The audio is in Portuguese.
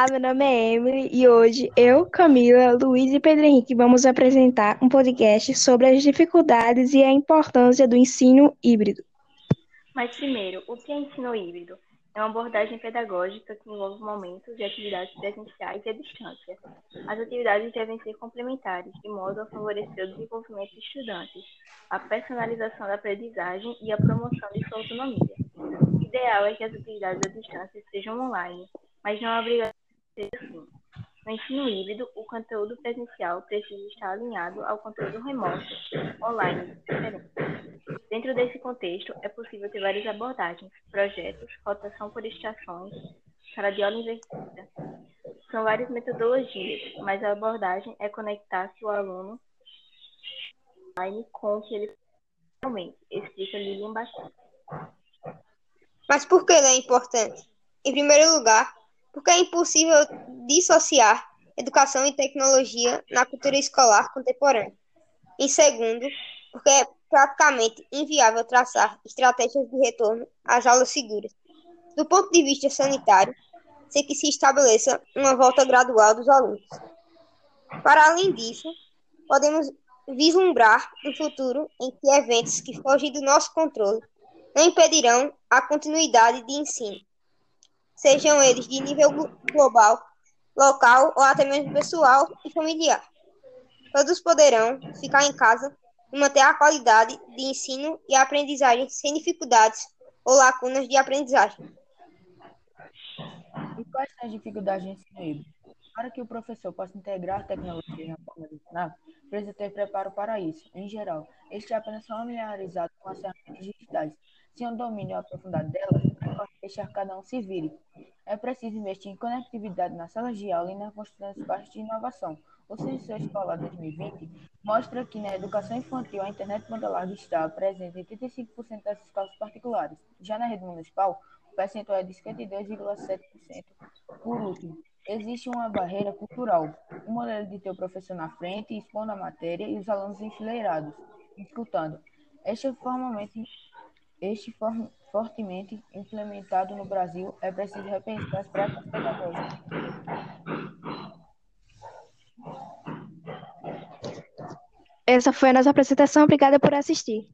Olá, meu nome é Emily e hoje eu, Camila, Luiz e Pedro Henrique vamos apresentar um podcast sobre as dificuldades e a importância do ensino híbrido. Mas primeiro, o que é ensino híbrido? É uma abordagem pedagógica que envolve momentos e atividades presenciais e à distância. As atividades devem ser complementares, de modo a favorecer o desenvolvimento dos estudantes, a personalização da aprendizagem e a promoção de sua autonomia. O ideal é que as atividades à distância sejam online, mas não é obrigatório No ensino híbrido, o conteúdo presencial precisa estar alinhado ao conteúdo remoto, online, diferente. Dentro desse contexto, é possível ter várias abordagens, projetos, rotação por estações, sala de aula invertida. São várias metodologias, mas a abordagem é conectar-se o aluno online com o que ele realmente, explica Lilian Batista. Mas por que ele é importante? Em primeiro lugar, porque é impossível dissociar educação e tecnologia na cultura escolar contemporânea. Em segundo, porque é praticamente inviável traçar estratégias de retorno às aulas seguras. Do ponto de vista sanitário, sem que se estabeleça uma volta gradual dos alunos. Para além disso, podemos vislumbrar um futuro em que eventos que fogem do nosso controle não impedirão a continuidade de ensino, sejam eles de nível global, local ou até mesmo pessoal e familiar. Todos poderão ficar em casa e manter a qualidade de ensino e aprendizagem sem dificuldades ou lacunas de aprendizagem. E quais são as dificuldades de ensino híbrido? Para que o professor possa integrar tecnologia na forma de ensinar, precisa ter preparo para isso. Em geral, este é apenas familiarizado com as ferramentas digitais. Sem um domínio aprofundado delas, deixar cada um se vire. É preciso investir em conectividade nas salas de aula e na construção de espaços de inovação. O Censo Escolar 2020 mostra que na educação infantil a internet banda larga está presente em 35% das escolas particulares. Já na rede municipal, o percentual é de 52,7%. Por último, existe uma barreira cultural. O modelo de ter o professor na frente, expondo a matéria e os alunos enfileirados, escutando. Este formalmente este form fortemente implementado no Brasil, é preciso repensar as práticas pedagógicas. Essa foi a nossa apresentação. Obrigada por assistir.